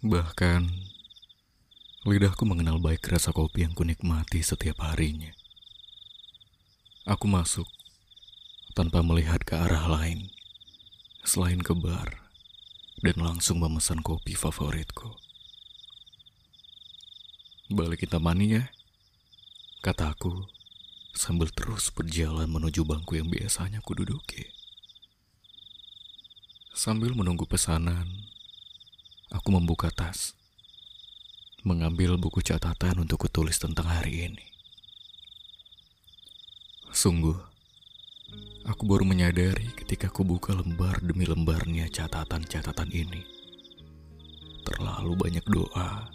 Bahkan, lidahku mengenal baik rasa kopi yang kunikmati setiap harinya. Aku masuk tanpa melihat ke arah lain selain ke bar dan langsung memesan kopi favoritku. Balik kita mani ya, kataku sambil terus berjalan menuju bangku yang biasanya kududuki. Sambil menunggu pesanan, aku membuka tas, mengambil buku catatan untuk kutulis tentang hari ini. Sungguh, aku baru menyadari ketika aku buka lembar demi lembarnya catatan-catatan ini. Terlalu banyak doa,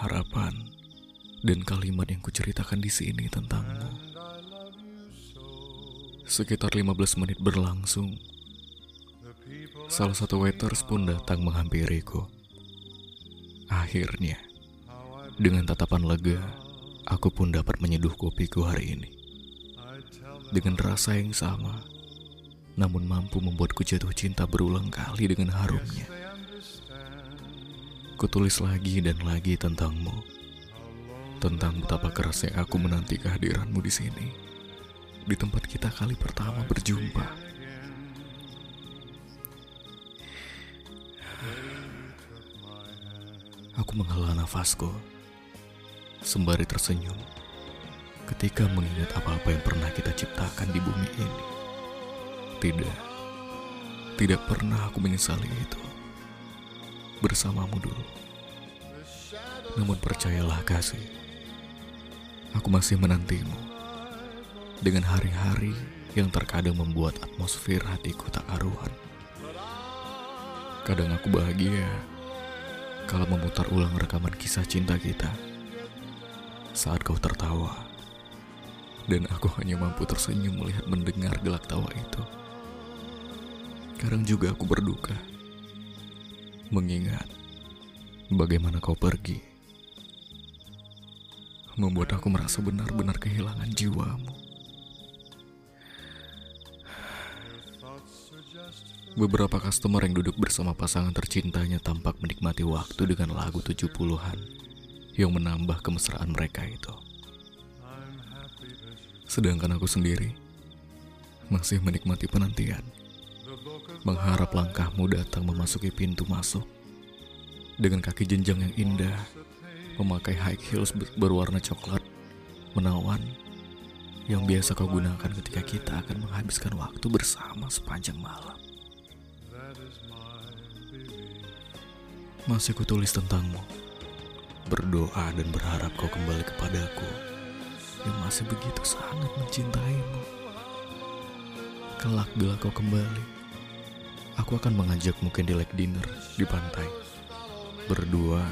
harapan, dan kalimat yang kuceritakan di sini tentangmu. Sekitar 15 menit berlangsung, salah satu waiters pun datang menghampiriku. Akhirnya, dengan tatapan lega, aku pun dapat menyeduh kopiku hari ini. Dengan rasa yang sama, namun mampu membuatku jatuh cinta berulang kali dengan harumnya. Kutulis lagi dan lagi tentangmu, tentang betapa kerasnya aku menanti kehadiranmu di sini, di tempat kita kali pertama berjumpa. Aku menghela nafasku, sembari tersenyum ketika mengingat apa-apa yang pernah kita ciptakan di bumi ini. Tidak, tidak pernah aku menyesali itu. Bersamamu dulu. Namun percayalah kasih, aku masih menantimu. Dengan hari-hari yang terkadang membuat atmosfer hatiku tak karuan. Kadang aku bahagia kalau memutar ulang rekaman kisah cinta kita saat kau tertawa dan aku hanya mampu tersenyum melihat mendengar gelak tawa itu. Kadang juga aku berduka mengingat bagaimana kau pergi membuat aku merasa benar-benar kehilangan jiwamu. Beberapa customer yang duduk bersama pasangan tercintanya tampak menikmati waktu dengan lagu 70-an yang menambah kemesraan mereka itu. Sedangkan aku sendiri masih menikmati penantian. Mengharap langkahmu datang memasuki pintu masuk. Dengan kaki jenjang yang indah, memakai high heels berwarna coklat, menawan, yang biasa kau gunakan ketika kita akan menghabiskan waktu bersama sepanjang malam. Masih kutulis tentangmu, berdoa dan berharap kau kembali kepadaku yang masih begitu sangat mencintaimu. Kelak bila kau kembali, aku akan mengajak mungkin di candlelight dinner di pantai. Berdua,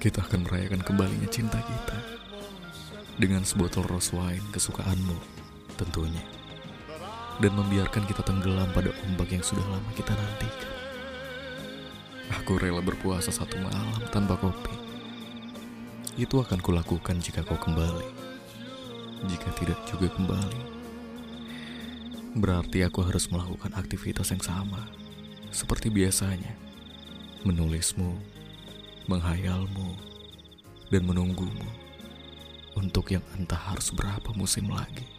kita akan merayakan kembalinya cinta kita dengan sebotol rose wine kesukaanmu tentunya dan membiarkan kita tenggelam pada ombak yang sudah lama kita nantikan. Aku rela berpuasa satu malam tanpa kopi. Itu akan kulakukan jika kau kembali. Jika tidak juga kembali, berarti aku harus melakukan aktivitas yang sama seperti biasanya. Menulismu, menghayalmu, dan menunggumu untuk yang entah harus berapa musim lagi.